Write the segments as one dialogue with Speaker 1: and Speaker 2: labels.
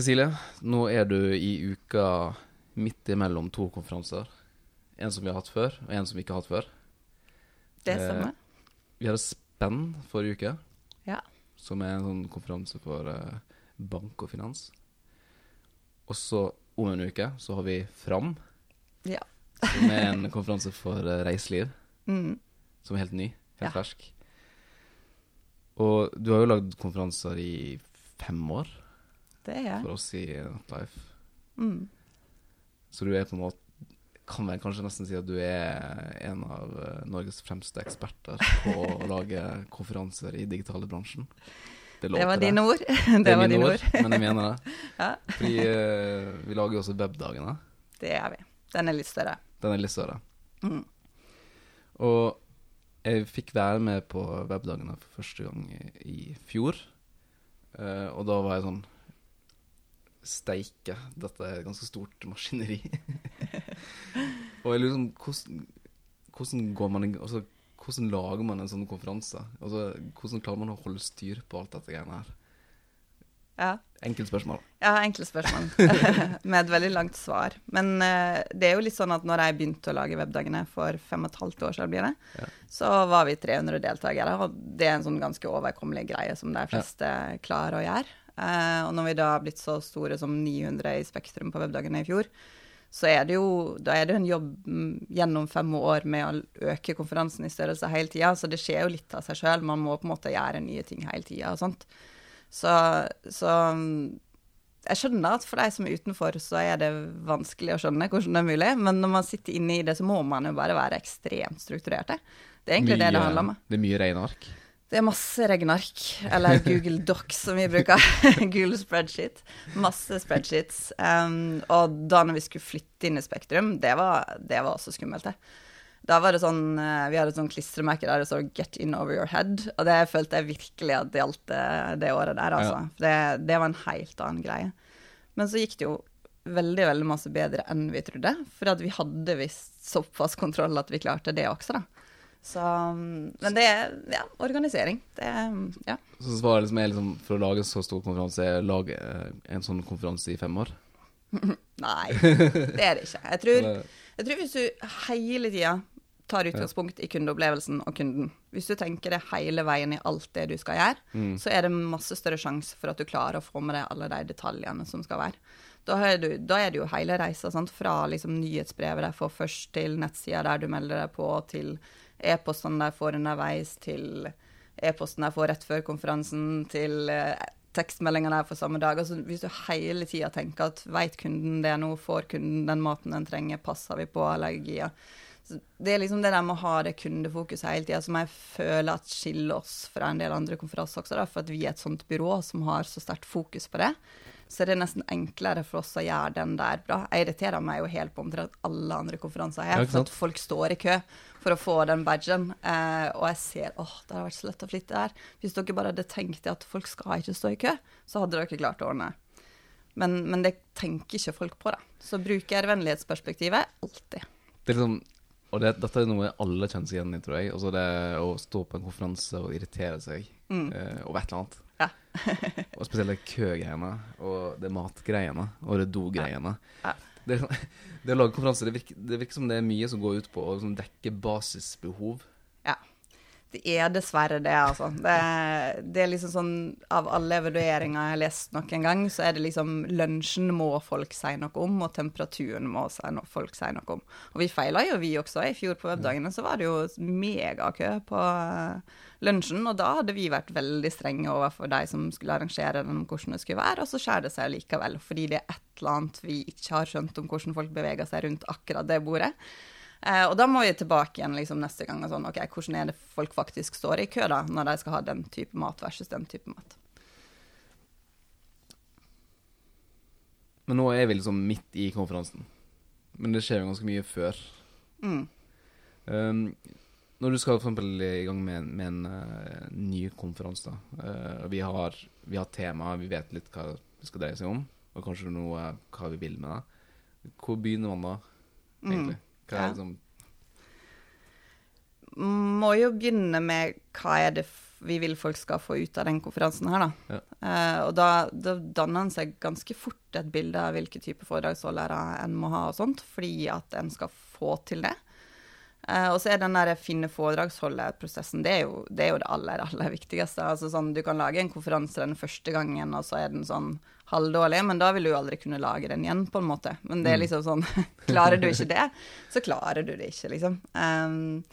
Speaker 1: Cecilie, nå er du i uka midt imellom to konferanser. En som vi har hatt før, og en som vi ikke har hatt før.
Speaker 2: Det
Speaker 1: Eh,
Speaker 2: stemmer.
Speaker 1: Vi hadde Spenn forrige uke,
Speaker 2: Ja.
Speaker 1: som er en sånn konferanse for eh, bank og finans. Og så om en uke så har vi Fram,
Speaker 2: Ja.
Speaker 1: som er en konferanse for eh, reiseliv.
Speaker 2: Mm.
Speaker 1: Som er helt ny, helt
Speaker 2: Ja.
Speaker 1: fersk. Og du har jo lagd konferanser i fem år
Speaker 2: Det er jeg.
Speaker 1: for oss i Netlife.
Speaker 2: Mm.
Speaker 1: Så du er på en måte Kan vel kanskje nesten si at du er en av eh, Norges fremste eksperter på å lage konferanser i digitale bransjen.
Speaker 2: Det var
Speaker 1: til
Speaker 2: dine ord.
Speaker 1: Det,
Speaker 2: Det var dine
Speaker 1: ord, men jeg mener det.
Speaker 2: Ja,
Speaker 1: Fordi eh, vi lager jo også webdagene.
Speaker 2: det er vi. Den er litt større.
Speaker 1: Den er litt større.
Speaker 2: Mm.
Speaker 1: Og jeg fikk være med på webdagene for første gang i, i fjor. Uh, og da var jeg sånn Steike, dette er et ganske stort maskineri. og sånn hvordan, hvordan går man altså, Hvordan lager man en sånn konferanse? Altså, hvordan klarer man å holde styr på alt dette greiene her?
Speaker 2: Ja.
Speaker 1: Enkelt spørsmål.
Speaker 2: Ja, enkle spørsmål med et veldig langt svar. Men uh, det er jo litt sånn at når jeg begynte å lage webdagene for fem og et halvt år siden, blir det,
Speaker 1: Ja.
Speaker 2: så var vi 300 deltakere, og det er en sånn ganske overkommelig greie som de fleste klarer å gjøre. Eh, og når vi da har blitt så store som 900 i Spektrum på webdagene i fjor, så er det jo da er det en jobb mm, gjennom fem år med å øke konferansen i størrelse hele tida, så det skjer jo litt av seg sjøl. Man må på en måte gjøre nye ting hele tida og sånt. Så, så mm, jeg skjønner at for de som er utenfor, så er det vanskelig å skjønne hvordan det er mulig, men når man sitter inne i det, så må man jo bare være ekstremt strukturert. Det er egentlig det det handler om.
Speaker 1: Det er mye regneark.
Speaker 2: Det er masse regneark, eller Google Docs som vi bruker. Google Spreadsheet. Masse spreadsheets. Um, og da når vi skulle flytte inn i Spektrum, det var, det var også skummelt, det. Da var det sånn, eh, Vi hadde et sånn klistremerke der det står 'Get in over your head'. Og det følte jeg virkelig at det gjaldt det, det året der, altså. Ja. Det, det var en helt annen greie. Men så gikk det jo veldig veldig masse bedre enn vi trodde. For at vi hadde visst såpass kontroll at vi klarte det også, da. Så, um, men det er ja, organisering. Det er, ja.
Speaker 1: Så svaret liksom er liksom, for å lage en så stor konferanse, er lage eh, en sånn konferanse i fem år?
Speaker 2: Nei, det er det ikke. Jeg tror, jeg tror hvis du hele tida tar utgangspunkt i kundeopplevelsen og kunden, hvis du tenker det hele veien i alt det du skal gjøre,
Speaker 1: Mm.
Speaker 2: så er det masse større sjanse for at du klarer å få med deg alle de detaljene som skal være. Da er, du, da er det jo hele reisa, sant? fra liksom nyhetsbrevet de får først, til nettsida der du melder deg på, til e-postene de får underveis, til e-posten de får rett før konferansen, til tekstmeldingene jeg får samme dag. Altså, hvis du hele tida tenker at veit kunden det nå, får kunden den maten den trenger, passer vi på allergier. Det er liksom det der med å ha det kundefokuset hele tida som jeg føler at skiller oss fra en del andre konferanser også, da, for at vi er et sånt byrå som har så sterkt fokus på det. Så det er nesten enklere for oss å gjøre den der bra. Jeg irriterer meg jo helt på omtrent alle andre konferanser
Speaker 1: jeg
Speaker 2: her,
Speaker 1: ikke
Speaker 2: for at folk står i kø for å få den badgen. Eh, og jeg ser åh, det har vært så lett å flytte der. Hvis dere bare hadde tenkt at folk skal ikke stå i kø, så hadde dere klart å ordne. Men, men det tenker ikke folk på, da. Så brukervennlighetsperspektivet alltid.
Speaker 1: Det er liksom, og det, dette er noe alle kjenner seg igjen i, tror jeg. Altså det å stå på en konferanse og irritere seg eh, over et eller annet.
Speaker 2: Ja.
Speaker 1: og spesielt det køgreiene, og det matgreiene, og det dogreiene.
Speaker 2: Ja.
Speaker 1: Det, sånn- det å lage konferanser, det virker, det virker som det er mye som går ut på å liksom dekke basisbehov.
Speaker 2: Ja. Det er dessverre det, altså. Det, det er liksom sånn Av alle evalueringer jeg har lest noen gang, så er det liksom lunsjen må folk si noe om, og temperaturen må folk si noe om. Og vi feila jo, vi også. I fjor på webdagene så var det jo megakø på eh, lunsjen, og da hadde vi vært veldig strenge overfor de som skulle arrangere den, hvordan det skulle være, og så skjærer det seg likevel, fordi det er et eller annet vi ikke har skjønt om hvordan folk beveger seg rundt akkurat det bordet. Eh, og da må vi tilbake igjen liksom, neste gang og sånn, ok, hvordan er det folk faktisk står i kø da, når de skal ha den type mat versus den type mat.
Speaker 1: Men nå er vi liksom midt i konferansen. Men det skjer jo ganske mye før.
Speaker 2: Mm.
Speaker 1: Um, når du skal for eksempel i gang med, en- med en uh, ny konferanse, eh, vi har, vi har tema, vi vet litt hva det skal dreie seg om, og kanskje noe hva vi vil med det, hvor begynner man da, egentlig? Hva er liksom
Speaker 2: Må jo begynne med hva er det vi vil folk skal få ut av den konferansen her, da.
Speaker 1: Ja.
Speaker 2: Uh, og da, da danner en seg ganske fort et bilde av hvilke type foredragsholdere en må ha og sånt, fordi at en skal få til det. Eh, og så er den der finne foredragsholderprosessen, det det er jo det aller, aller viktigste. Altså sånn, Du kan lage en konferanse den første gangen, og så er den sånn halvdårlig, men da vil du jo aldri kunne lage den igjen, på en måte. Men det er liksom sånn Klarer du ikke det, så klarer du det ikke, liksom. Um,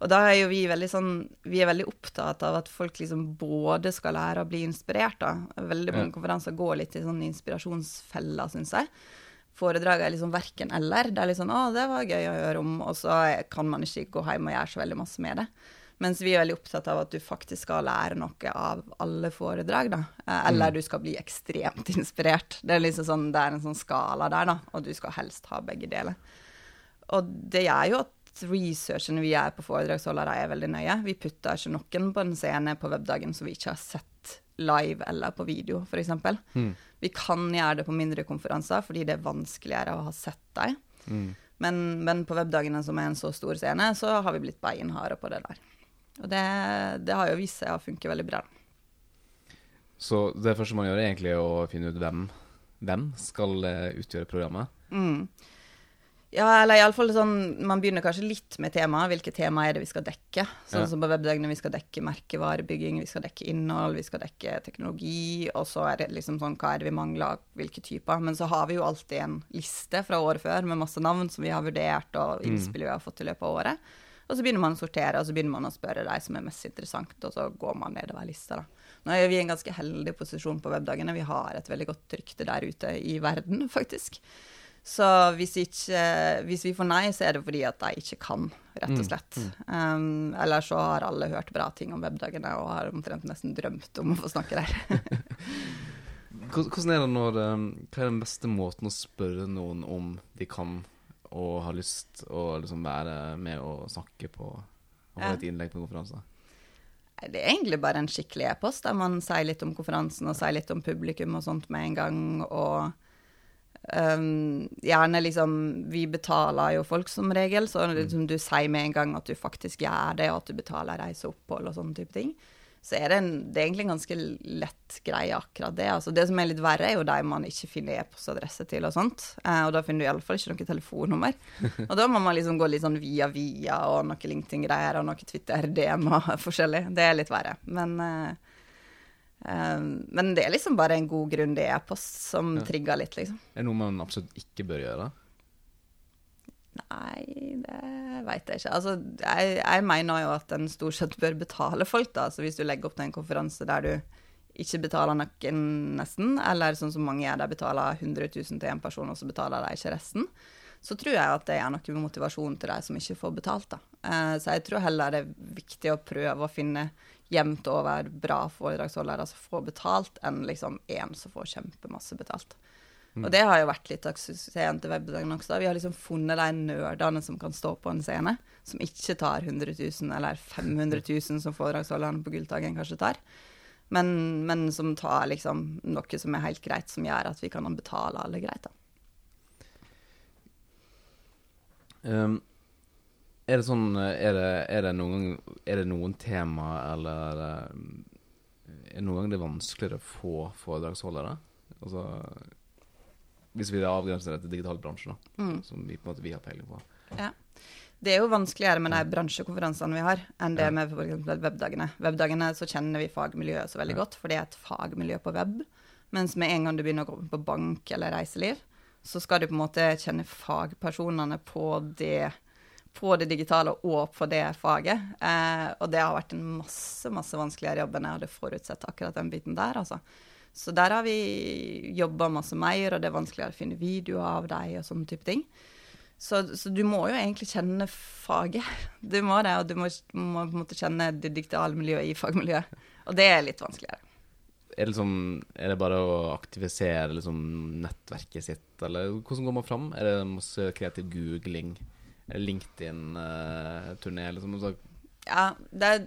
Speaker 2: og da er jo vi veldig sånn Vi er veldig opptatt av at folk liksom både skal lære å bli inspirert, da. Veldig mange
Speaker 1: Ja.
Speaker 2: konferanser går litt i sånn inspirasjonsfeller, syns jeg. Foredraget er liksom verken eller. Det er litt sånn 'Å, det var gøy å høre om', og så kan man ikke gå hjem og gjøre så veldig masse med det. Mens vi er veldig opptatt av at du faktisk skal lære noe av alle foredrag, da. Eh, Eller du skal bli ekstremt inspirert. Det er liksom sånn, det er en sånn skala der, da, og du skal helst ha begge deler. Og det gjør jo at researchen vi gjør på foredragsholdere, er veldig nøye. Vi putter ikke noen på en scene på webdagen som vi ikke har sett live eller på video, f.eks.
Speaker 1: Mm.
Speaker 2: Vi kan gjøre det på mindre konferanser fordi det er vanskeligere å ha sett deg.
Speaker 1: Mm.
Speaker 2: Men, men på webdagene, som er en så stor scene, så har vi blitt beinharde på det der. Og det, det har jo vist seg å funke veldig bra.
Speaker 1: Så det første man gjør, er egentlig å finne ut hvem, hvem skal eh, utgjøre programmet.
Speaker 2: Mm. Ja, eller iallfall sånn Man begynner kanskje litt med temaet. Hvilke tema er det vi skal dekke? Sånn
Speaker 1: Ja.
Speaker 2: som på webdagene vi skal dekke merkevarebygging, vi skal dekke innhold, vi skal dekke teknologi, og så er det liksom sånn hva er det vi mangler, hvilke typer. Men så har vi jo alltid en liste fra året før med masse navn som vi har vurdert, og innspill vi har fått i løpet av året. Og så begynner man å sortere, og så begynner man å spørre de som er mest interessant, og så går man nedover lista, da. Nå er vi i en ganske heldig posisjon på webdagene. Vi har et veldig godt rykte der ute i verden, faktisk. Så hvis, ikke, hvis vi får nei, så er det fordi at de ikke kan, rett og slett. Um, eller så har alle hørt bra ting om webdagene og har omtrent nesten drømt om å få snakke der.
Speaker 1: Hvordan er det når eh, Hva er den beste måten å spørre noen om de kan og har lyst å liksom være med og snakke på og ha
Speaker 2: Ja.
Speaker 1: et innlegg på konferanse?
Speaker 2: Det er egentlig bare en skikkelig e-post der man sier litt om konferansen og sier litt om publikum og sånt med en gang. Og um, gjerne liksom Vi betaler jo folk som regel, så liksom du sier med en gang at du faktisk gjør det, og at du betaler reise og opphold og sånne type ting. Så er det, en, det er egentlig en ganske lett greie, akkurat det. Altså, det som er litt verre, er jo de man ikke finner e-postadresse til og sånt. Uh, og da finner du iallfall ikke noe telefonnummer. Og da må man liksom gå litt sånn via via og noe LinkedIn-greier og noe Twitter-DM og forskjellig. Det er litt verre. Men, eh, eh, men det er liksom bare en god grunn det er e-post som
Speaker 1: Ja.
Speaker 2: trigger litt, liksom.
Speaker 1: Er det noe man absolutt ikke bør gjøre?
Speaker 2: Nei, det veit jeg ikke. Altså, jeg, jeg mener jo at en stort sett bør betale folk, da. Så hvis du legger opp til en konferanse der du ikke betaler noen nesten, eller sånn som mange gjør, de betaler 100 000 til en person, og så betaler de ikke resten, så tror jeg at det er noe med motivasjon til de som ikke får betalt, da. Eh, så jeg tror heller det er viktig å prøve å finne jevnt over bra foredragsholdere som får betalt, enn liksom én som får kjempemasse betalt. Og det har jo vært litt av suksessen til webdagen også. Vi har liksom funnet de nerdene som kan stå på en scene, som ikke tar 100 000 eller 500 000 som foredragsholderne på Gulltagen kanskje tar, men, men som tar liksom noe som er helt greit, som gjør at vi kan betale alle greit, da.
Speaker 1: Um, er det sånn Er det, er det noen Er det noen tema eller um, Er det noen gang det er vanskeligere å få foredragsholdere? Altså Hvis vi avgrenser det til digital bransje, da,
Speaker 2: Mm.
Speaker 1: som vi på en måte vi har peiling på.
Speaker 2: Ja. Det er jo vanskeligere med de bransjekonferansene vi har, enn det
Speaker 1: Ja.
Speaker 2: med f.eks. webdagene. Webdagene så kjenner vi fagmiljøet så veldig
Speaker 1: Ja.
Speaker 2: godt, for det er et fagmiljø på web. Mens med en gang du begynner å gå på bank eller reiseliv, så skal du på en måte kjenne fagpersonene på det, på det digitale og på det faget. Eh, og det har vært en masse, masse vanskeligere jobb enn jeg hadde forutsett akkurat den biten der, altså. Så der har vi jobba masse mer, og det er vanskeligere å finne videoer av deg og sånne type ting. Så, så du må jo egentlig kjenne faget. Du må det, og du må, må på en måte kjenne det digitale miljøet i fagmiljøet. Og det er litt vanskeligere.
Speaker 1: Er det, liksom, er det bare å aktivisere liksom, nettverket sitt, eller hvordan går man fram? Er det masse kreativ googling? LinkedIn-turné? liksom, altså,
Speaker 2: Ja, det er,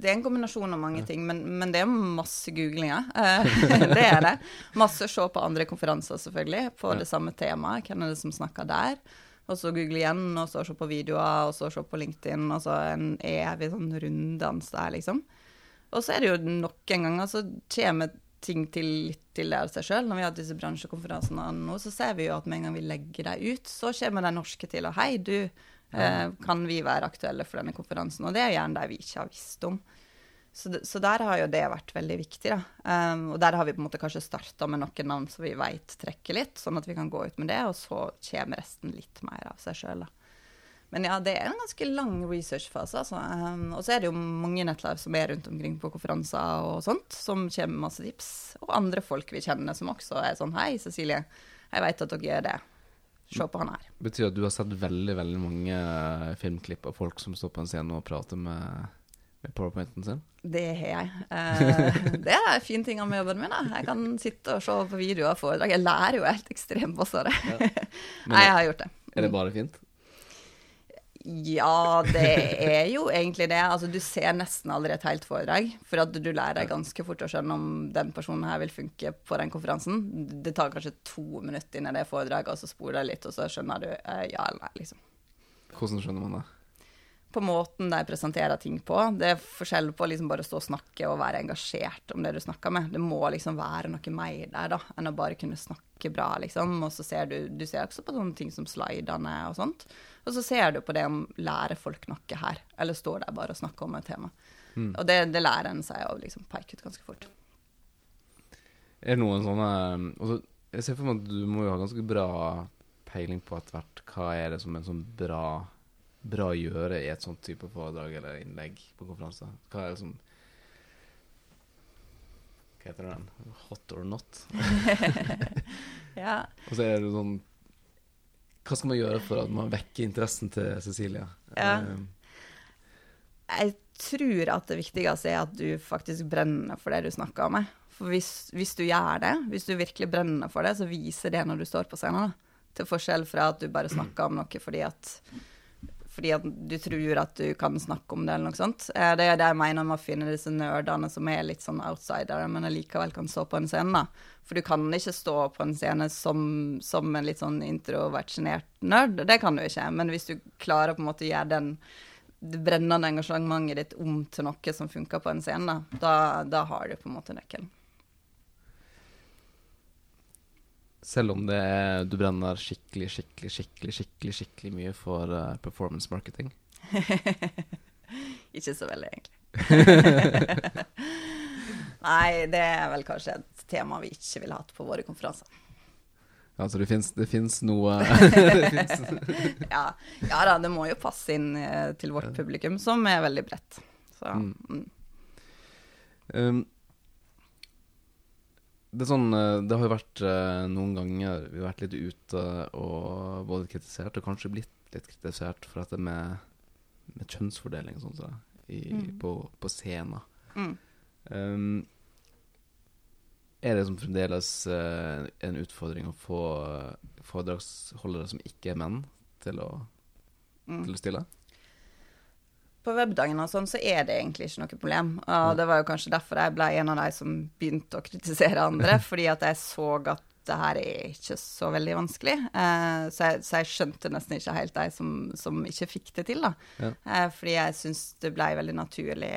Speaker 2: det er en kombinasjon av mange ting, men, men det er masse googlinger. Eh, det er det. Masse å se på andre konferanser, selvfølgelig, på det samme temaet. Hvem er det som snakker der? Og så google igjen, og så se på videoer, og så se på LinkedIn, og så en evig sånn runddans der, liksom. Og så er det jo noen ganger så kommer ting til litt til det av seg sjøl. Når vi har disse bransjekonferansene nå, så ser vi jo at med en gang vi legger dem ut, så kommer de norske til og hei, du, eh, kan vi være aktuelle for denne konferansen? Og det er gjerne de vi ikke har visst om. Så, så, der har jo det vært veldig viktig. da. Um, og der har vi på en måte kanskje starta med noen navn som vi veit trekker litt, sånn at vi kan gå ut med det, og så kommer resten litt mer av seg sjøl. Men ja, det er en ganske lang researchfase. Altså. Um, og så er det jo mange nettlive som er rundt omkring på konferanser og sånt, som kommer med masse tips. Og andre folk vi kjenner som også er sånn Hei, Cecilie, jeg veit at dere gjør det. Se på han her.
Speaker 1: Betyr at du har sett veldig, veldig mange filmklipp av folk som står på en scene og prater med med powerpointen sin?
Speaker 2: Det har jeg. Eh, det er en fin ting med jobben min. Da. Jeg kan sitte og se på videoer og foredrag. Jeg lærer jo helt ekstremt masse av det. Ja. Jeg har gjort det.
Speaker 1: Er det bare fint?
Speaker 2: Ja, det er jo egentlig det. Altså, du ser nesten aldri et helt foredrag, for at du lærer deg ganske fort å skjønne om den personen her vil funke på den konferansen. Det tar kanskje to minutter inn i det foredraget, og så spoler jeg litt, og så skjønner du eh, ja eller nei, liksom.
Speaker 1: Hvordan skjønner man det?
Speaker 2: På måten de presenterer ting på. Det er forskjell på liksom bare stå og snakke og være engasjert om det du snakker med. Det må liksom være noe mer der da, enn å bare kunne snakke bra, liksom. Og så ser du, du ser også på sånne ting som slidene og sånt. Og så ser du på det om lærer folk noe her, eller står der bare og snakker om et tema. Mm. Og det, det, lærer en seg å liksom peke ut ganske fort.
Speaker 1: Er det noen sånne altså, Jeg ser for meg at du må jo ha ganske bra peiling på etter hvert hva er det som er en sånn bra bra å gjøre i et sånt type foredrag eller innlegg på konferanser? Hva er liksom Hva heter den? Hot or not?
Speaker 2: ja.
Speaker 1: Og så er det sånn Hva skal man gjøre for at man vekker interessen til Cecilia?
Speaker 2: Ja. Jeg tror at det viktigste er at du faktisk brenner for det du snakker om. For hvis, hvis, du gjør det, hvis du virkelig brenner for det, så viser det når du står på scenen. Da. Til forskjell fra at du bare snakker om noe fordi at fordi at du tror at du kan snakke om det, eller noe sånt. Eh, det er det jeg mener med å finne disse nerdene som er litt sånn outsidere, men likevel kan stå på en scene. da. For du kan ikke stå på en scene som, som en litt sånn introvertsjenert nerd. Det kan du ikke. Men hvis du klarer på en måte å gjøre den det brennende engasjementet ditt om til noe som funker på en scene, da, da har du på en måte nøkkelen.
Speaker 1: Selv om det er, du brenner skikkelig, skikkelig, skikkelig skikkelig, skikkelig mye for uh, performance marketing?
Speaker 2: ikke så veldig, egentlig. Nei, det er vel kanskje et tema vi ikke ville hatt på våre konferanser.
Speaker 1: Altså det fins, det fins noe
Speaker 2: ja, ja, da, det må jo passe inn uh, til vårt publikum, som er veldig bredt. Så, mm. Mm.
Speaker 1: Um, det sånn eh, Det har jo vært eh, noen ganger vi har vært litt ute og både kritisert og kanskje blitt litt kritisert for dette med, med kjønnsfordeling sånn så, i, mm. på, på scener. Mm. Um, er det som fremdeles uh, en utfordring å få foredragsholdere som ikke er menn, til å, mm. til å stille?
Speaker 2: På webdagen og sånn, så er det egentlig ikke noe problem. Og det var jo kanskje derfor jeg ble en av de som begynte å kritisere andre, fordi at jeg så at det her er ikke så veldig vanskelig. Eh, så, jeg, så, jeg, skjønte nesten ikke helt de som, som ikke fikk det til, da. Ja. Eh, fordi jeg syns det ble veldig naturlig.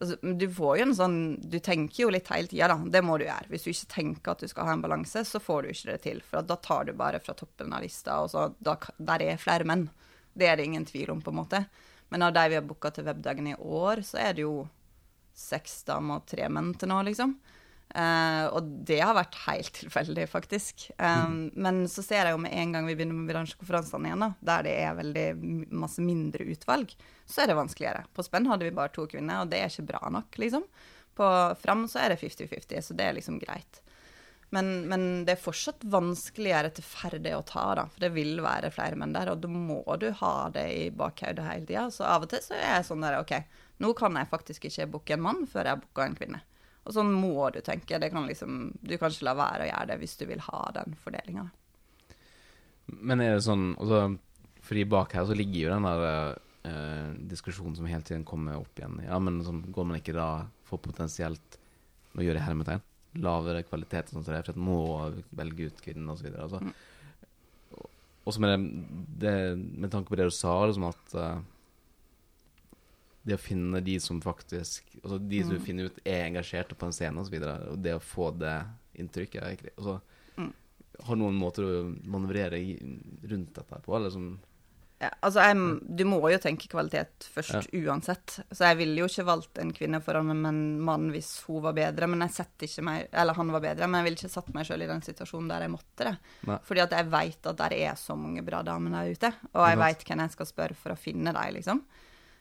Speaker 2: Altså, du får jo en sånn Du tenker jo litt hele tida, da. Det må du gjøre. Hvis du ikke tenker at du skal ha en balanse, så får du ikke det til. For da tar du bare fra toppen av lista, og så da, der er flere menn. Det er det ingen tvil om, på en måte. Men av de vi har booka til webdagen i år, så er det jo seks damer og tre menn til nå, liksom. Uh, og det har vært helt tilfeldig, faktisk. Um, mm. Men så ser jeg jo med en gang vi begynner med bransjekonferansene igjen, da, der det er veldig masse mindre utvalg, så er det vanskeligere. På Spenn hadde vi bare to kvinner, og det er ikke bra nok, liksom. På Fram så er det 50-50, så det er liksom greit. Men, men, det er fortsatt vanskeligere til ferdig å ta, da. For det vil være flere menn der, og da må du ha det i bakhodet hele tida. Så av og til så er jeg sånn der OK, nå kan jeg faktisk ikke booke en mann før jeg har booka en kvinne. Og sånn må du tenke. Kan liksom, du kan ikke la være å gjøre det hvis du vil ha den fordelinga.
Speaker 1: Men er det sånn altså, Fordi bak her så ligger jo den der eh, diskusjonen som hele tiden kommer opp igjen. Ja, men sånn, går man ikke da for potensielt Nå gjør jeg hermetegn lavere kvalitet, sånn som det er, for at må velge ut kvinnen osv. Og Mm. Og så med, det, med tanke på det du sa, liksom at uh, det å finne de som faktisk Altså de som du finner ut er engasjerte på en scene osv., og, så og det å få det inntrykket altså, Har noen måter å manøvrere rundt dette på, eller som
Speaker 2: Ja, altså, jeg, du må jo tenke kvalitet først uansett. Så jeg ville jo ikke valgt en kvinne foran meg, en mann hvis hun var bedre, men jeg setter ikke meg, eller han var bedre, men jeg ville ikke satt meg sjøl i den situasjonen der jeg måtte det.
Speaker 1: Nei.
Speaker 2: Fordi at jeg veit at der er så mange bra damer der ute, og jeg veit hvem jeg skal spørre for å finne dem, liksom.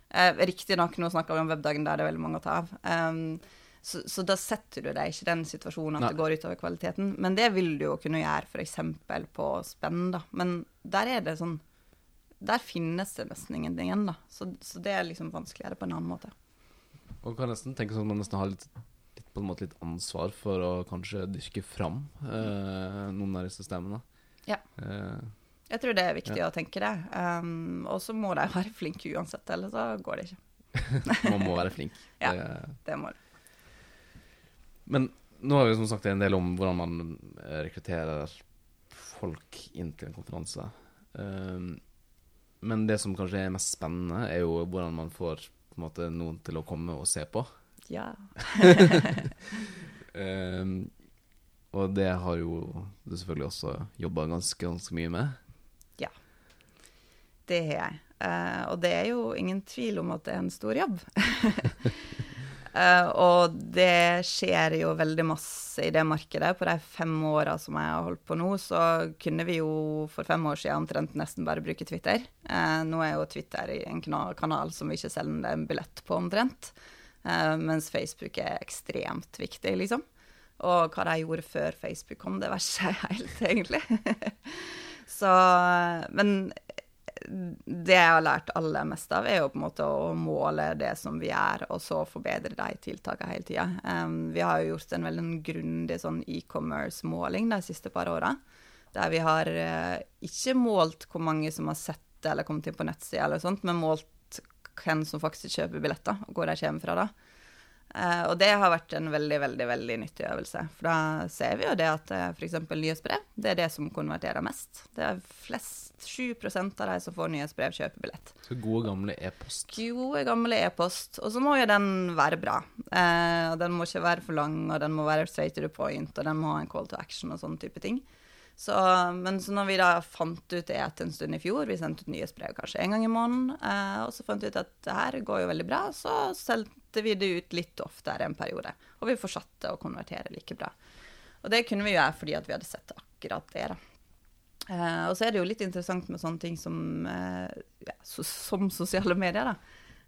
Speaker 2: Eh, Riktignok, nå snakker vi om webdagen der det er veldig mange å ta av. Um, så, så da setter du deg ikke i den situasjonen at
Speaker 1: Nei.
Speaker 2: det går utover kvaliteten. Men det vil du jo kunne gjøre f.eks. på spenn, da. Men der er det sånn Der finnes det ingenting igjen, da. Så, så det er liksom vanskeligere på en annen måte.
Speaker 1: Og kan nesten tenke sånn at man nesten har litt, litt, på en måte litt ansvar for å kanskje dyrke fram eh, noen av disse stemmene.
Speaker 2: Ja.
Speaker 1: Eh,
Speaker 2: Jeg tror det er viktig å tenke det. Um, og så må de være flinke uansett, ellers så går det ikke.
Speaker 1: man må være flink.
Speaker 2: Ja.
Speaker 1: Det,
Speaker 2: Det må du.
Speaker 1: men nå har vi som sagt en del om hvordan man rekrutterer folk inn til en konferanse. Um, men det som kanskje er mest spennende, er jo hvordan man får måte, noen til å komme og se på.
Speaker 2: Ja.
Speaker 1: Um, og det har jo du selvfølgelig også jobba ganske, ganske mye med.
Speaker 2: Ja, Det har jeg. Uh, og det er jo ingen tvil om at det er en stor jobb. Eh, og det skjer jo veldig masse i det markedet. På de fem åra som jeg har holdt på nå, så kunne vi jo for fem år siden omtrent nesten bare bruke Twitter. Uh, nå er jo Twitter en kanal som vi ikke selger en billett på, omtrent. Uh, mens Facebook er ekstremt viktig, liksom. Og hva de gjorde før Facebook kom, det verste jeg helt, egentlig. så Men det jeg har lært aller mest av, er jo på en måte å måle det som vi gjør, og så forbedre de tiltakene hele tida. Um, vi har jo gjort en veldig grundig sånn e-commerce-måling de siste par åra. Der vi har uh, ikke målt hvor mange som har sett det eller kommet inn på nettsida, eller sånt, men målt hvem som faktisk kjøper billetter, og hvor de kommer fra da. Eh, og det har vært en veldig, veldig veldig nyttig øvelse. For da ser vi jo det at uh, f.eks. nyhetsbrev, det er det som konverterer mest. Det er flest, 7 av de som får nyhetsbrev, kjøper billett.
Speaker 1: Så gode, gamle e-post.
Speaker 2: Gode, gamle e-post. Og så må jo den være bra. Eh, og den må ikke være for lang, og den må være straight to the point, og den må ha en call to action og sånne type ting. Så, men så når vi da fant ut det etter en stund i fjor, vi sendte ut nyhetsbrev kanskje en gang i måneden, eh, og så fant vi ut at det her går jo veldig bra, så sendte vi det ut litt oftere en periode. Og vi fortsatte å konvertere like bra. Og det kunne vi gjøre fordi vi hadde sett akkurat det, da. Eh, og så er det jo litt interessant med sånne ting som, eh, ja, so som sosiale medier, da.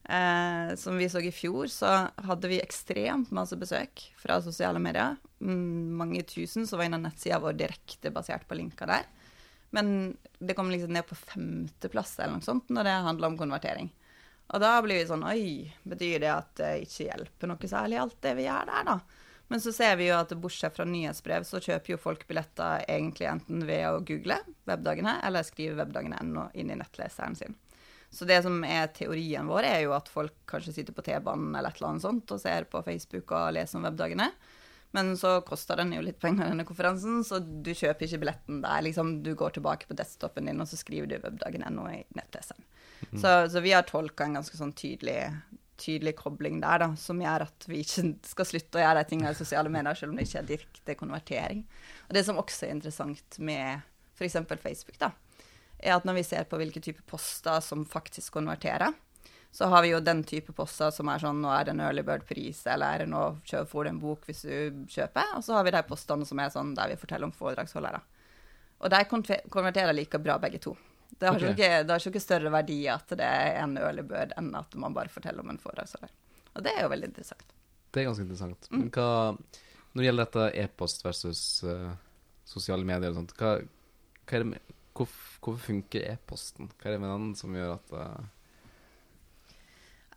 Speaker 2: Eh, som vi så i fjor, så hadde vi ekstremt masse besøk fra sosiale medier. Mm, mange tusen som var innom nettsida vår direkte basert på linker der. Men det kom liksom ned på femteplass eller noe sånt når det handla om konvertering. Og da blir vi sånn Oi, betyr det at det ikke hjelper noe særlig alt det vi gjør der, da? Men så ser vi jo at bortsett fra nyhetsbrev, så kjøper jo folk billetter egentlig enten ved å google webdagene, eller skrive webdagene.no inn i nettleseren sin. Så det som er teorien vår, er jo at folk kanskje sitter på T-banen eller et eller annet sånt og ser på Facebook og leser om webdagene. Men så koster den jo litt penger, denne konferansen, så du kjøper ikke billetten der. Liksom, du går tilbake på desktopen din, og så skriver du webdagen.no i nettleseren. Så, så vi har tolka en ganske sånn tydelig, tydelig kobling der, da, som gjør at vi ikke skal slutte å gjøre de tingene i sosiale medier, selv om det ikke er direkte konvertering. Og det som også er interessant med f.eks. Facebook, da, er at når vi ser på hvilke typer poster som faktisk konverterer, så har vi jo den type poster som er sånn nå er det en early bird-pris, eller nå får du en bok hvis du kjøper. Og så har vi de postene som er sånn der vi forteller om foredragsholdere. Og de konverterer like bra begge to. Det har,
Speaker 1: okay.
Speaker 2: ikke, det har ikke større verdi at det er en øl i bød enn at man bare forteller om en foredragsholder. Og det er jo veldig interessant.
Speaker 1: Det er ganske interessant.
Speaker 2: Mm.
Speaker 1: Men hva, når det gjelder dette e-post versus uh, sosiale medier og sånt, hva, hva er det med, hvorfor, hvorfor funker e-posten? Hva er det med den som gjør at eh,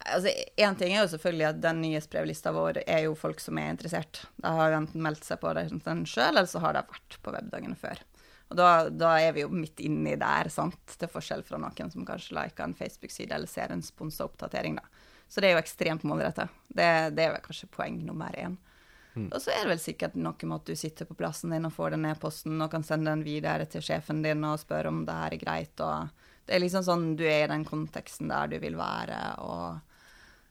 Speaker 2: Altså, Én ting er jo selvfølgelig at den nyhetsbrevlista vår er jo folk som er interessert. De har enten meldt seg på den sjøl, eller så har de vært på webdagene før. Og da, da er vi jo midt inni der, sant, til forskjell fra noen som kanskje liker en Facebook-side eller ser en sponsa oppdatering, da. Så det er jo ekstremt målretta. Det, det er vel kanskje poeng nummer én.
Speaker 1: Mm.
Speaker 2: Og så er det vel sikkert noe med at du sitter på plassen din og får den e-posten og kan sende den videre til sjefen din og spørre om det her er greit. og Det er liksom sånn du er i den konteksten der du vil være. og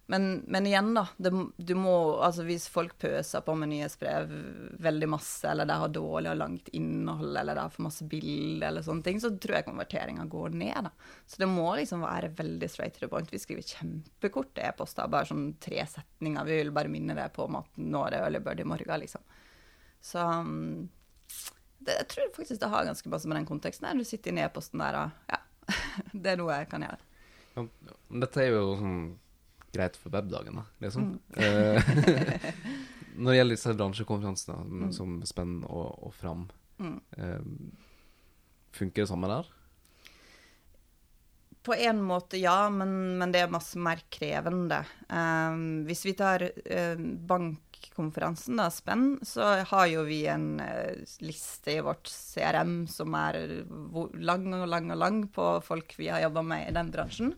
Speaker 2: Men, men igjen, da. Det, du må, altså Hvis folk pøser på med nyhetsbrev veldig masse, eller de har dårlig og langt innhold, eller de har for masse bilder, eller sånne ting, så tror jeg konverteringa går ned. da. Så det må liksom være veldig straight to the point. Vi skriver kjempekorte e-poster, bare sånn tre setninger. Vi vil bare minne deg på om at nå er det early bird i morgen, liksom. Så um, det, jeg tror faktisk det har ganske masse med den konteksten her. Du sitter inne i e-posten der og ja, det er noe jeg kan gjøre.
Speaker 1: Ja, dette er jo sånn greit for webdagen, da, liksom. Mm. Eh, når det gjelder disse bransjekonferansene mm. som Spenn og, og Fram, mm. eh, funker det samme der?
Speaker 2: På en måte ja, men, men det er masse mer krevende. Um, hvis vi tar uh, bankkonferansen, da, Spenn, så har jo vi en uh, liste i vårt CRM som er lang og lang og lang på folk vi har jobba med i den bransjen.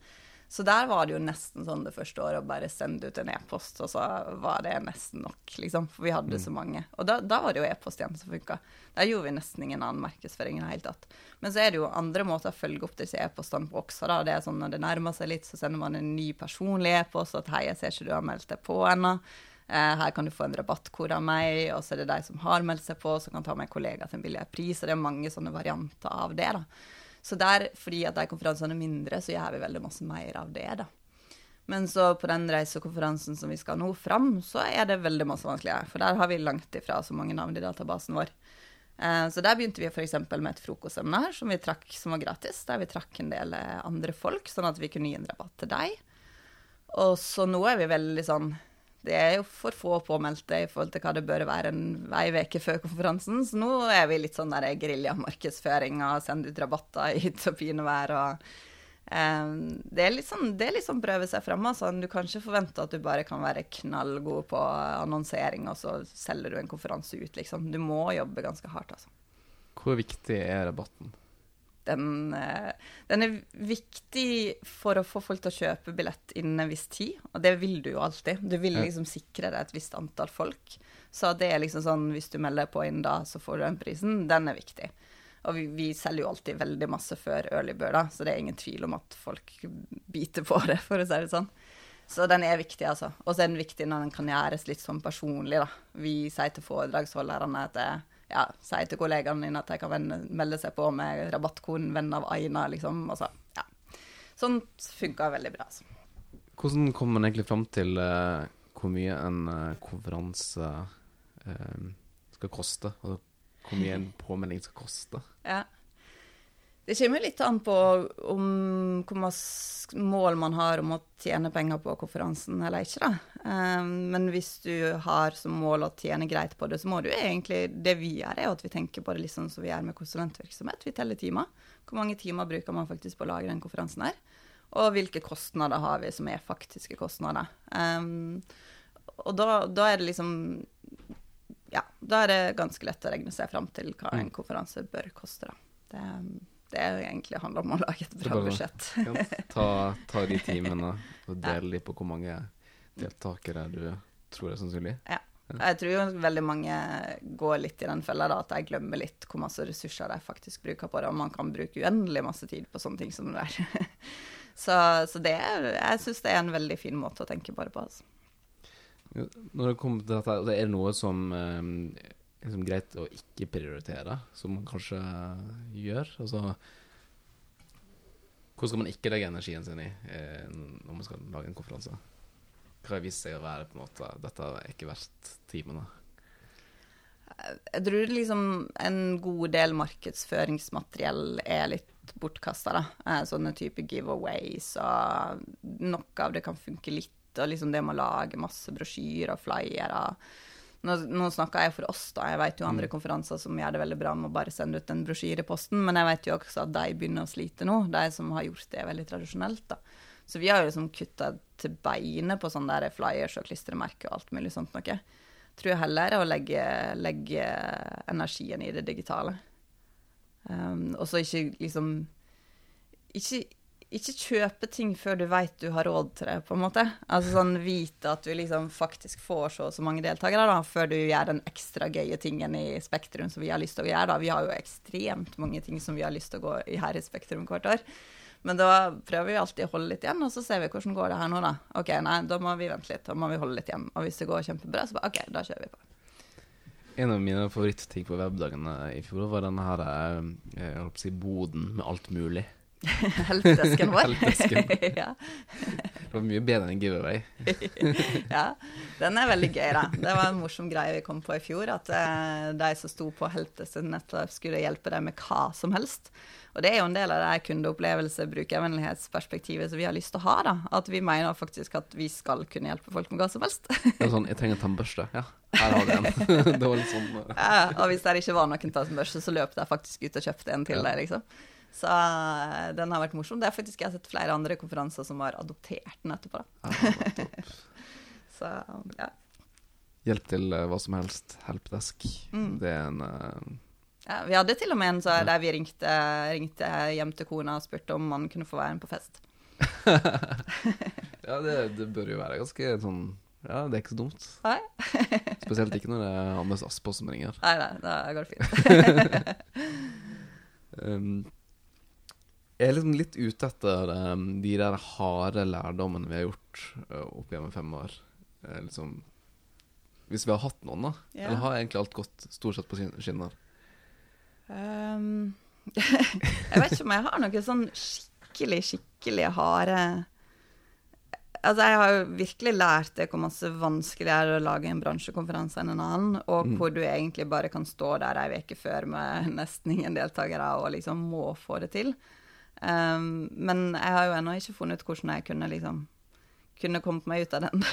Speaker 2: Så der var det jo nesten sånn det første året å bare sende ut en e-post, og så var det nesten nok, liksom. For vi hadde mm. så mange. Og da, da var det jo e-post igjen som funka. Der gjorde vi nesten ingen annen markedsføring i det hele tatt. Men så er det jo andre måter å følge opp disse e-postene på også. da. Det er sånn Når det nærmer seg litt, så sender man en ny personlig e-post at 'hei, jeg ser ikke du har meldt deg på ennå'. Eh, her kan du få en rabattkode av meg, og så er det de som har meldt seg på, som kan ta med kollega til en billigere pris. Og det er mange sånne varianter av det. da. Så der, fordi at de konferansene er mindre, så gjør vi veldig masse mer av det, da. Men så på den reisekonferansen som vi skal nå fram, så er det veldig masse vanskeligere. For der har vi langt ifra så mange navn i databasen vår. Eh, så der begynte vi f.eks. med et frokostseminar som, vi trakk, som var gratis, der vi trakk en del eh, andre folk, sånn at vi kunne gi en rabatt til deg. Og så nå er vi veldig sånn det er jo for få påmeldte i forhold til hva det bør være en ei uke før konferansen. Så nå er vi litt sånn der geriljamarkedsføring og sende ut rabatter i hytt og pinevær. og um, det, er litt sånn, det er litt sånn prøve seg fram. Altså. Du kan ikke forvente at du bare kan være knallgod på annonsering, og så selger du en konferanse ut, liksom. Du må jobbe ganske hardt, altså.
Speaker 1: Hvor viktig er rabatten?
Speaker 2: Den, eh, den, er viktig for å få folk til å kjøpe billett innen en viss tid, og det vil du jo alltid. Du vil liksom sikre deg et visst antall folk. Så det er liksom sånn hvis du melder på inn da, så får du den prisen. Den er viktig. Og vi, vi selger jo alltid veldig masse før early bird, da, så det er ingen tvil om at folk biter på det, for å si det sånn. Så den er viktig, altså. Og så er den viktig når den kan gjøres litt sånn personlig, da. Vi sier til foredragsholderne at det, ja, si til kollegaene dine at de kan vende, melde seg på med rabattkoden 'venn av Aina', liksom. Og så, ja. Sånt funka veldig bra. Altså.
Speaker 1: Hvordan kommer man egentlig fram til uh, hvor mye en uh, konferanse uh, skal koste? Altså hvor mye en påmelding skal koste?
Speaker 2: Ja. Det kommer litt an på om hvor mange mål man har om å tjene penger på konferansen eller ikke, da. Um, men hvis du har som mål å tjene greit på det, så må du egentlig Det vi gjør, er at vi tenker på det litt sånn som vi gjør med konsulentvirksomhet. Vi teller timer. Hvor mange timer bruker man faktisk på å lage den konferansen her? Og hvilke kostnader har vi som er faktiske kostnader? Um, og da, da er det liksom Ja, da er det ganske lett å regne seg fram til hva en mm. konferanse bør koste, da. Det, det egentlig handler om å lage et bra budsjett.
Speaker 1: ta, ta, de timene og dele ja. på hvor mange deltakere du tror er sannsynlig.
Speaker 2: Ja. Jeg tror jo veldig mange går litt i den fella at jeg glemmer litt hvor masse ressurser de faktisk bruker på det, og man kan bruke uendelig masse tid på sånne ting som det der. så, så det er, jeg syns det er en veldig fin måte å tenke bare på. Altså.
Speaker 1: Når det kommer til dette, det er noe som um, liksom greit å ikke prioritere, som man kanskje gjør. Altså Hvor skal man ikke legge energien sin i eh, når man skal lage en konferanse? Hva har vist seg å være på en måte Dette er ikke verst timene.
Speaker 2: Jeg tror liksom en god del markedsføringsmateriell er litt bortkasta. Eh, sånne type giveaways og noe av det kan funke litt. Og liksom det med å lage masse brosjyrer og flyere nå, nå snakker jeg for oss, da. Jeg vet jo andre mm. konferanser som gjør det veldig bra med å bare sende ut en brosjyre i posten, men jeg vet jo også at de begynner å slite nå, de som har gjort det veldig tradisjonelt. da. Så vi har jo liksom kutta til beinet på sånne der flyers og klistremerker og alt mulig sånt noe. Tror jeg heller er å legge, legge energien i det digitale. Um, og så ikke liksom ikke ikke kjøpe ting før du veit du har råd til det, på en måte. Altså sånn vite at du liksom faktisk får så og så mange deltakere, da, før du gjør den ekstra gøye tingen i Spektrum som vi har lyst til å gjøre, da. Vi har jo ekstremt mange ting som vi har lyst til å gå i her i Spektrum hvert år. Men da prøver vi alltid å holde litt igjen, og så ser vi hvordan går det her nå, da. OK, nei, da må vi vente litt, da må vi holde litt igjen. Og hvis det går kjempebra, så bare OK, da kjører vi på.
Speaker 1: En av mine favorittting på webdagene i fjor var denne her eh, jeg holdt på å si boden med alt mulig.
Speaker 2: Heltdesken vår.
Speaker 1: Heltdesken.
Speaker 2: ja.
Speaker 1: Det var mye bedre enn giveaway.
Speaker 2: ja, den er veldig gøy, da. Det var en morsom greie vi kom på i fjor, at eh, de som sto på Heltesen nettopp skulle hjelpe deg med hva som helst. Og det er jo en del av det kundeopplevelse, brukervennlighetsperspektivet som vi har lyst til å ha, da. At vi mener faktisk at vi skal kunne hjelpe folk med hva som helst.
Speaker 1: Det er sånn, jeg trenger tannbørste. Ja, her har du en. det var litt sånn eh,
Speaker 2: ja, og hvis det ikke var noen tannbørste, så løp de faktisk ut og kjøpte en til
Speaker 1: Ja.
Speaker 2: deg, liksom. Så eh, den har vært morsom. Det er faktisk jeg har sett flere andre konferanser som har adoptert den etterpå. Da.
Speaker 1: ja.
Speaker 2: Så ja.
Speaker 1: Hjelp til eh, hva som helst. Helpdesk.
Speaker 2: Mm.
Speaker 1: Det er en uh...
Speaker 2: ja. Vi hadde til og med en så der vi ringte, ringte hjem til kona og spurte om man kunne få være med på fest.
Speaker 1: Ja, det, det bør jo være ganske sånn Ja, det er ikke så dumt.
Speaker 2: Nei,
Speaker 1: Spesielt ikke når det er Anders Aspås som ringer.
Speaker 2: nei, nei da går det fint.
Speaker 1: Um, jeg er liksom litt ute etter um, de der harde lærdommene vi har gjort uh, opp gjennom fem år. Uh, liksom Hvis vi har hatt noen, da.
Speaker 2: Yeah.
Speaker 1: Eller har egentlig alt gått stort sett på skinner?
Speaker 2: Um, jeg vet ikke om jeg har noe sånn skikkelig, skikkelig harde Altså, jeg har jo virkelig lært det hvor masse vanskeligere det er å lage en bransjekonferanse enn en annen, og
Speaker 1: Mm.
Speaker 2: hvor du egentlig bare kan stå der ei uke før med nesten ingen deltakere og liksom må få det til. Um, men jeg har jo ennå ikke funnet ut hvordan jeg kunne liksom kunne kommet meg ut av den,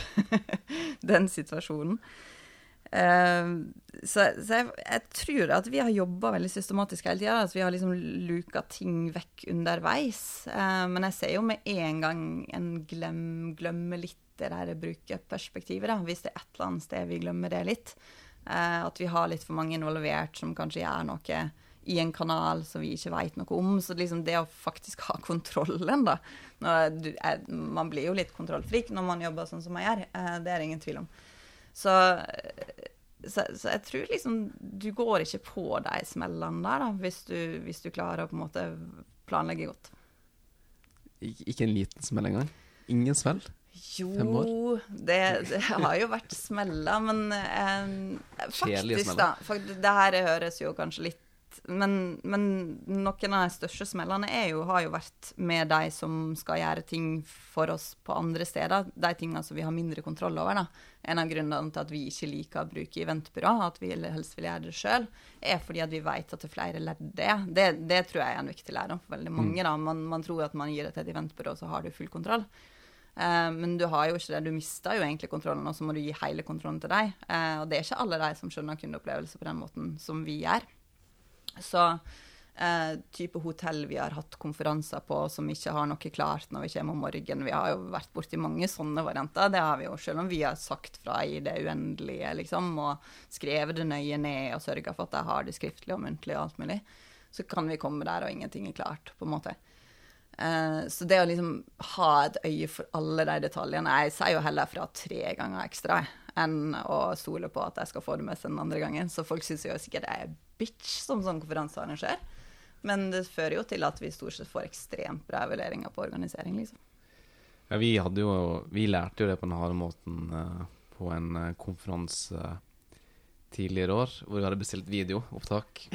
Speaker 2: den situasjonen. Uh, så så jeg, jeg tror at vi har jobba veldig systematisk hele tida. At vi har liksom luka ting vekk underveis. Uh, men jeg ser jo med en gang en glem, glemmer litt det der brukerperspektivet. Hvis det er et eller annet sted vi glemmer det litt. Uh, at vi har litt for mange involvert som kanskje gjør noe i en kanal som vi ikke veit noe om. Så liksom det å faktisk ha kontrollen, da du, er, Man blir jo litt kontrollfrik når man jobber sånn som man gjør. Eh, det er det ingen tvil om. Så, så, så jeg tror liksom du går ikke på de smellene der, da, hvis du, hvis du klarer å på en måte planlegge godt.
Speaker 1: Ik ikke en liten smell engang? Ingen smell?
Speaker 2: Jo, det, det har jo vært smeller, men eh, faktisk, da. Faktisk, det her høres jo kanskje litt men, men noen av de største smellene jo, har jo vært med de som skal gjøre ting for oss på andre steder. De tingene som vi har mindre kontroll over. da. En av grunnene til at vi ikke liker å bruke eventbyrå, at vi helst vil gjøre det sjøl, er fordi at vi vet at det er flere ledd det. det. Det tror jeg er en viktig lærdom for veldig mange. da. Man, man tror at man gir det til et eventbyrå, så har du full kontroll. Uh, men du har jo ikke det. Du mister jo egentlig kontrollen, og så må du gi hele kontrollen til deg. Uh, og det er ikke alle de som skjønner kundeopplevelse på den måten som vi gjør. Så eh, type hotell vi har hatt konferanser på som ikke har noe klart når vi kommer om morgenen. Vi har jo vært borti mange sånne varianter. Det har vi jo, selv om vi har sagt fra i det uendelige, liksom, og skrevet det nøye ned og sørga for at jeg har det skriftlig og muntlig og alt mulig. Så kan vi komme der, og ingenting er klart, på en måte. Eh, så det å liksom ha et øye for alle de detaljene Jeg sier jo heller fra tre ganger ekstra jeg, enn å stole på at jeg skal få det med seg den andre gangen. Så folk syns jo sikkert jeg er bitch som sånn konferansearrangør. Men det fører jo til at vi stort sett får ekstremt bra evalueringer på organisering, liksom.
Speaker 1: Ja, vi hadde jo Vi lærte jo det på den harde måten eh, på en eh, konferanse tidligere år, hvor vi hadde bestilt videoopptak.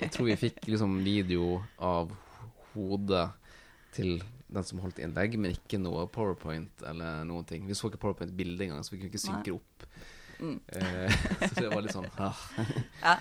Speaker 1: Jeg tror vi fikk liksom video av hodet til den som holdt innlegg, men ikke noe PowerPoint eller noen ting. Vi så ikke PowerPoint-bilde engang, så vi kunne ikke synke opp.
Speaker 2: Mm.
Speaker 1: Eh, så det var litt sånn ah.
Speaker 2: Ja.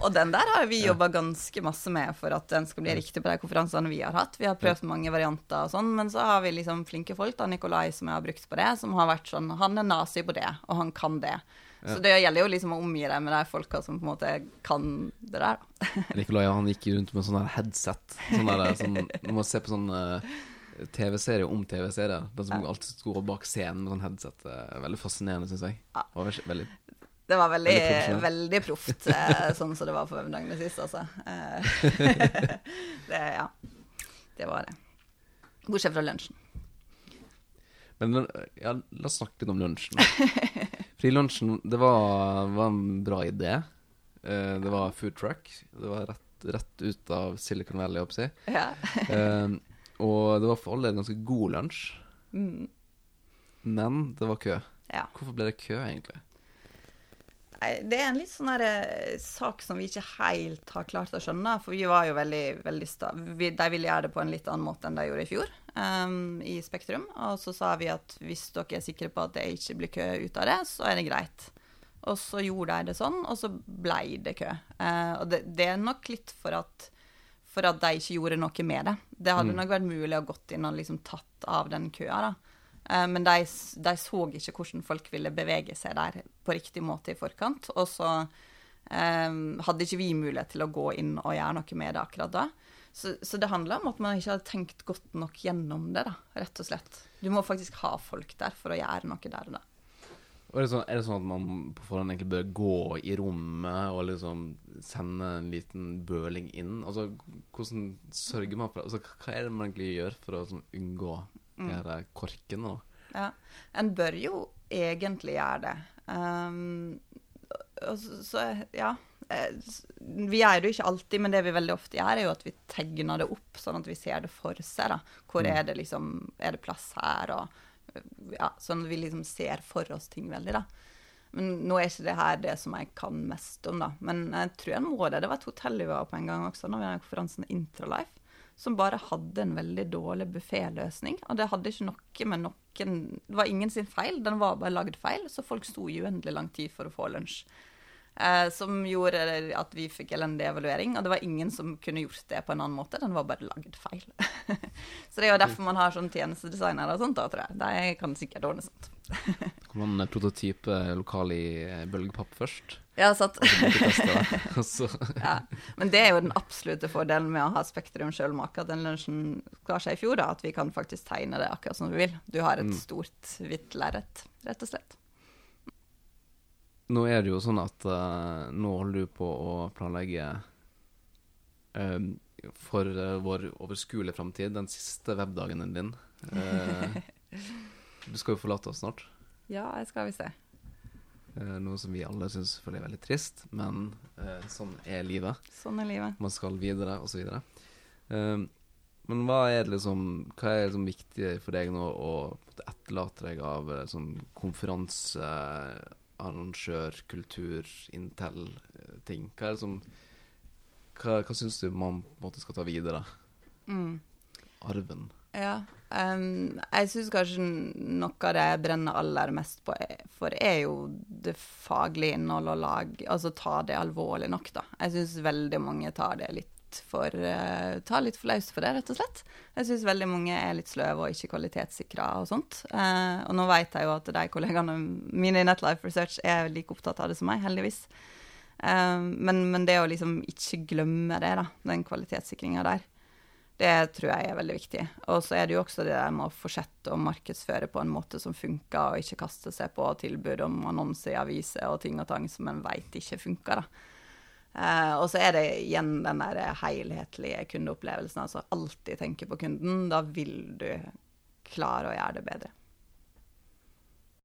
Speaker 2: Og den der har vi jobba ganske masse med for at den skal bli riktig på de konferansene vi har hatt. Vi har prøvd mange varianter og sånn, men så har vi liksom flinke folk, da, Nikolai som jeg har brukt på det, som har vært sånn Han er nazi på det, og han kan det. Så det gjelder jo liksom å omgi deg med de folka som på en måte kan det der, da.
Speaker 1: Nikolai han gikk rundt med sånn headset. Sånn der, sånn, man man se på sånn eh, TV-serie om TV-serier, den som
Speaker 2: Ja.
Speaker 1: alltid står bak scenen med sånn headset, eh, veldig fascinerende, syns jeg.
Speaker 2: Ja.
Speaker 1: Det var veldig,
Speaker 2: Det var veldig,
Speaker 1: Veldig
Speaker 2: proft, eh, sånn som det var på Vevendagene sist, altså. Eh, det, ja. Det var det. Bortsett fra lunsjen.
Speaker 1: Men ja, la oss snakke litt om lunsjen. Frilunsjen, det var, var en bra idé. Uh, det var food truck. Det var rett, rett ut av Silicon Valley, holdt jeg på å si.
Speaker 2: Ja.
Speaker 1: uh, Og det var for alle en ganske god lunsj.
Speaker 2: Mm.
Speaker 1: Men det var kø.
Speaker 2: Ja.
Speaker 1: Hvorfor ble det kø, egentlig?
Speaker 2: Nei, Det er en litt sånn eh, sak som vi ikke helt har klart å skjønne. For vi var jo veldig, veldig sta vi, De ville gjøre det på en litt annen måte enn de gjorde i fjor, um, i Spektrum. Og så sa vi at hvis dere er sikre på at det ikke blir kø ut av det, så er det greit. Og så gjorde de det sånn, og så blei det kø. Uh, og det, det er nok litt for at, for at de ikke gjorde noe med det. Det hadde nok vært mulig å gått inn og liksom tatt av den køa, da. Eh, men de, de så ikke hvordan folk ville bevege seg der på riktig måte i forkant. Og så um, hadde ikke vi mulighet til å gå inn og gjøre noe med det akkurat da. Så, så det handler om at man ikke hadde tenkt godt nok gjennom det, da, rett og slett. Du må faktisk ha folk der for å gjøre noe der og da.
Speaker 1: Er, det sånn, er det sånn at man på forhånd egentlig bør gå i rommet og liksom sende en liten bøling inn? Altså, hvordan sørger man for altså, Hva er det man egentlig gjør for å sånn, unngå mm. disse korkene?
Speaker 2: Ja. En bør jo egentlig gjøre det. Um, og så, så, ja. Eh, Vi gjør det jo ikke alltid, men det vi veldig ofte gjør, er jo at vi tegner det opp, sånn at vi ser det for seg. da. Hvor er det liksom Er det plass her? og ja, Sånn at vi liksom ser for oss ting veldig, da. Men nå er ikke det her det som jeg kan mest om, da. Men jeg tror jeg må det. Det var et hotell vi var på en gang også, når vi hadde konferansen Intralife som bare hadde en veldig dårlig bufféløsning. Og det hadde ikke noe med noen Det var ingen sin feil, den var bare lagd feil, så folk sto i uendelig lang tid for å få lunsj. Eh, som gjorde at vi fikk elendig evaluering, og det var ingen som kunne gjort det på en annen måte. Den var bare lagd feil. så det er jo derfor man har sånne tjenestedesignere og sånt, da, tror jeg. De kan sikkert ordne sånt.
Speaker 1: Kan man prototype lokal i eh, bølgepapp først?
Speaker 2: Ja, sant. Ja. Men det er jo den absolutte fordelen med å ha Spektrum sjøl maka den lunsjen klarer seg i fjor, da, at vi kan faktisk tegne det akkurat som vi vil. Du har et stort, hvitt lerret, rett og slett.
Speaker 1: Nå er det jo sånn at uh, nå holder du på å planlegge uh, for uh, vår overskuelige framtid, den siste webdagen din. Du skal jo forlate oss snart.
Speaker 2: Ja, jeg skal vi se.
Speaker 1: Eh, noe som vi alle syns selvfølgelig er veldig trist, men sånn er livet.
Speaker 2: Sånn er livet.
Speaker 1: Man skal videre, og så Uh, men hva er det liksom Hva er liksom viktig for deg nå å etterlate deg av sånn konferansearrangør, kultur, Intel-ting? Hva er det som Hva, hva syns du man på en måte skal ta videre?
Speaker 2: Mm.
Speaker 1: Arven.
Speaker 2: Ja. Um, jeg syns kanskje noe av det jeg brenner aller mest på, for er jo det faglige innholdet og lag Altså ta det alvorlig nok, da. Jeg syns veldig mange tar det litt for uh, ta litt for løst for det, rett og slett. Jeg syns veldig mange er litt sløve og ikke kvalitetssikra og sånt. Uh, og nå vet jeg jo at de kollegaene mine i Netlife Research er like opptatt av det som meg, heldigvis. Uh, men, men det å liksom ikke glemme det, da, den kvalitetssikringa der, det tror jeg er veldig viktig. Og så er det jo også det der med å fortsette å markedsføre på en måte som funker, og ikke kaste seg på tilbud om annonser i aviser og ting og tang som en veit ikke funker. da. Eh, og så er det igjen den der helhetlige kundeopplevelsen. Altså alltid tenke på kunden. Da vil du klare å gjøre det bedre.